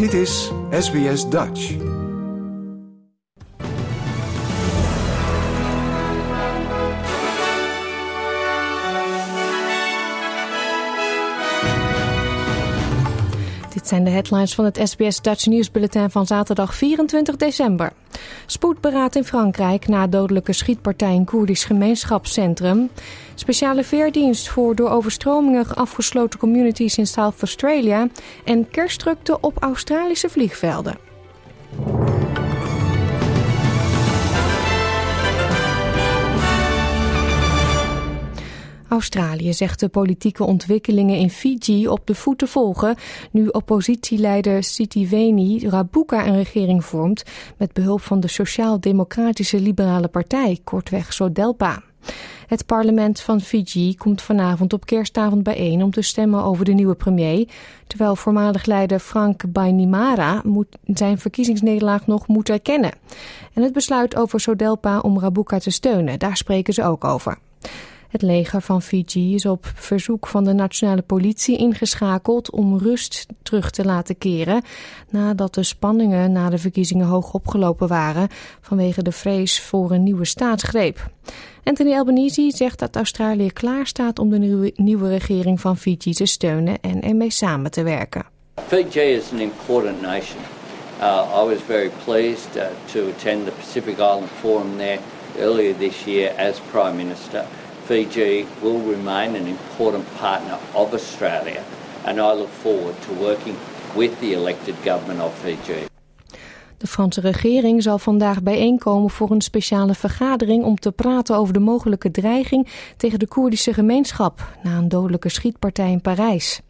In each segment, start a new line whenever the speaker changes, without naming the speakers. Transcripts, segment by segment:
Dit is SBS Dutch.
Zijn de headlines van het SBS Dutch nieuwsbulletin van zaterdag 24 december. Spoedberaad in Frankrijk na dodelijke schietpartij in Koerdisch gemeenschapscentrum. Speciale veerdienst voor door overstromingen afgesloten communities in South Australia. En kerstdrukte op Australische vliegvelden. Australië zegt de politieke ontwikkelingen in Fiji op de voet te volgen nu oppositieleider Sitiveni Rabuka een regering vormt met behulp van de Sociaal-Democratische Liberale Partij, kortweg SODELPA. Het parlement van Fiji komt vanavond op kerstavond bijeen om te stemmen over de nieuwe premier, terwijl voormalig leider Frank Bainimarra moet zijn verkiezingsnederlaag nog moet erkennen. En het besluit over Sodelpa om Rabuka te steunen, daar spreken ze ook over. Het leger van Fiji is op verzoek van de nationale politie ingeschakeld om rust terug te laten keren nadat de spanningen na de verkiezingen hoog opgelopen waren vanwege de vrees voor een nieuwe staatsgreep. Anthony Albanese zegt dat Australië klaar staat om de nieuwe, regering van Fiji te steunen en ermee samen te werken.
Fiji is an important nation. Uh, I was very pleased uh, to attend the Pacific Island Forum there earlier this year as Prime Minister. Fiji will remain an important partner of Australia, and I look forward to working with the elected government of Fiji.
De Franse regering zal vandaag bijeenkomen voor een speciale vergadering om te praten over de mogelijke dreiging tegen de Koerdische gemeenschap na een dodelijke schietpartij in Parijs.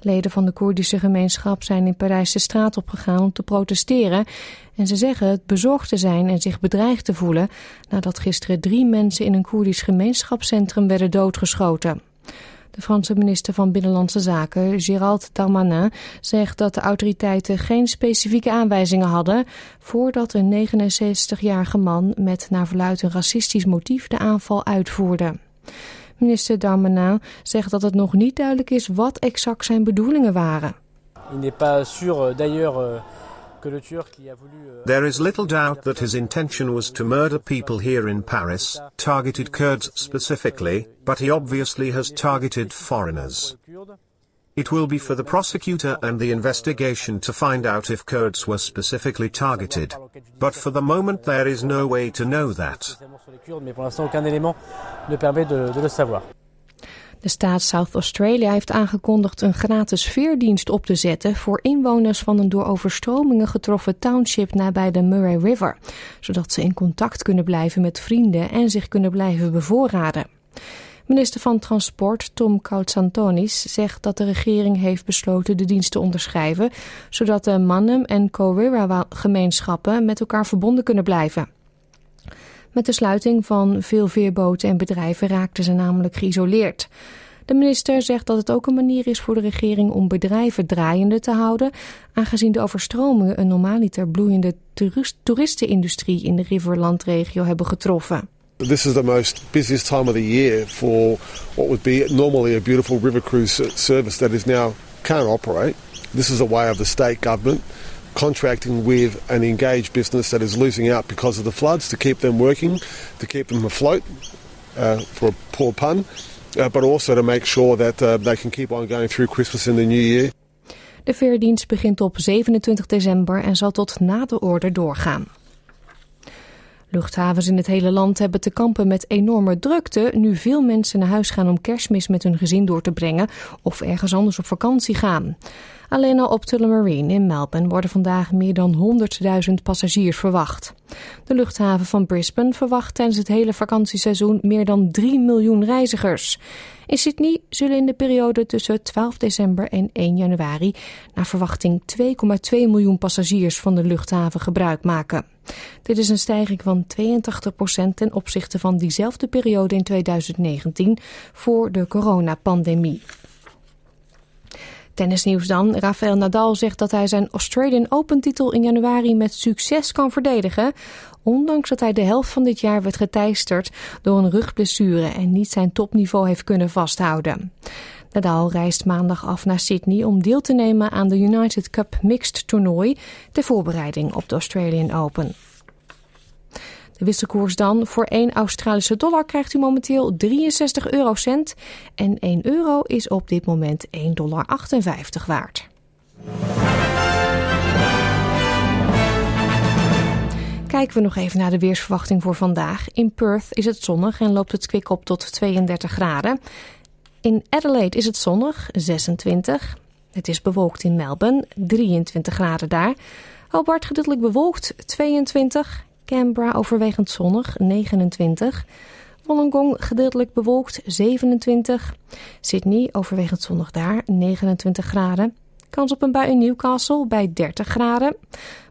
Leden van de Koerdische gemeenschap zijn in Parijs de straat opgegaan om te protesteren. En ze zeggen het bezorgd te zijn en zich bedreigd te voelen nadat gisteren drie mensen in een Koerdisch gemeenschapscentrum werden doodgeschoten. De Franse minister van Binnenlandse Zaken, Gérald Darmanin, zegt dat de autoriteiten geen specifieke aanwijzingen hadden voordat een 69-jarige man met naar verluidt een racistisch motief de aanval uitvoerde. Minister Darmanin zegt dat het nog niet duidelijk is wat exact zijn bedoelingen waren.
There is little doubt that his intention was to murder people here in Paris, targeted Kurds specifically, but he obviously has targeted foreigners. It will be for the prosecutor and the investigation to find out if Kurds were specifically targeted. But for the moment there is no way to know that.
De staat South Australia heeft aangekondigd een gratis veerdienst op te zetten voor inwoners van een door overstromingen getroffen township nabij de Murray River, zodat ze in contact kunnen blijven met vrienden en zich kunnen blijven bevoorraden. Minister van Transport Tom Koutsantonis zegt dat de regering heeft besloten de dienst te onderschrijven, zodat de Mannum en Kowira gemeenschappen met elkaar verbonden kunnen blijven. Met de sluiting van veel veerboten en bedrijven raakten ze namelijk geïsoleerd. De minister zegt dat het ook een manier is voor de regering om bedrijven draaiende te houden, aangezien de overstromingen een normaaliter bloeiende toeristenindustrie in de Riverland-regio hebben getroffen.
This is the most busiest time of the year for what would be normally a beautiful river cruise service that is now can't operate. This is a way of the state government contracting with an engaged business that is losing out because of the floods to keep them working, to keep them afloat, uh, for a poor pun, uh, but also to make sure that uh, they can keep on going through Christmas and the New Year.
De veerdienst begint op 27 december en zal tot na de orde doorgaan. Luchthavens in het hele land hebben te kampen met enorme drukte nu veel mensen naar huis gaan om kerstmis met hun gezin door te brengen of ergens anders op vakantie gaan. Alleen al op Tullamarine in Melbourne worden vandaag meer dan 100.000 passagiers verwacht. De luchthaven van Brisbane verwacht tijdens het hele vakantieseizoen meer dan 3 miljoen reizigers. In Sydney zullen in de periode tussen 12 december en 1 januari naar verwachting 2,2 miljoen passagiers van de luchthaven gebruik maken. Dit is een stijging van 82% ten opzichte van diezelfde periode in 2019 voor de coronapandemie. Tennisnieuws dan. Rafael Nadal zegt dat hij zijn Australian Open titel in januari met succes kan verdedigen. Ondanks dat hij de helft van dit jaar werd geteisterd door een rugblessure en niet zijn topniveau heeft kunnen vasthouden. Nadal reist maandag af naar Sydney om deel te nemen aan de United Cup Mixed toernooi ter voorbereiding op de Australian Open. De wisselkoers dan. Voor 1 Australische dollar krijgt u momenteel 63 eurocent. En 1 euro is op dit moment 1,58 dollar waard. Kijken we nog even naar de weersverwachting voor vandaag. In Perth is het zonnig en loopt het kwik op tot 32 graden. In Adelaide is het zonnig, 26. Het is bewolkt in Melbourne, 23 graden daar. Hobart gedeeltelijk bewolkt, 22. Canberra overwegend zonnig, 29. Wollongong gedeeltelijk bewolkt, 27. Sydney overwegend zonnig daar, 29 graden. Kans op een bui in Newcastle bij 30 graden.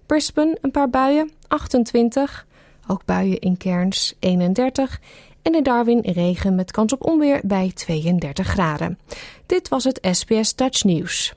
Brisbane een paar buien, 28. Ook buien in Cairns, 31. En in Darwin regen met kans op onweer bij 32 graden. Dit was het SBS Dutch News.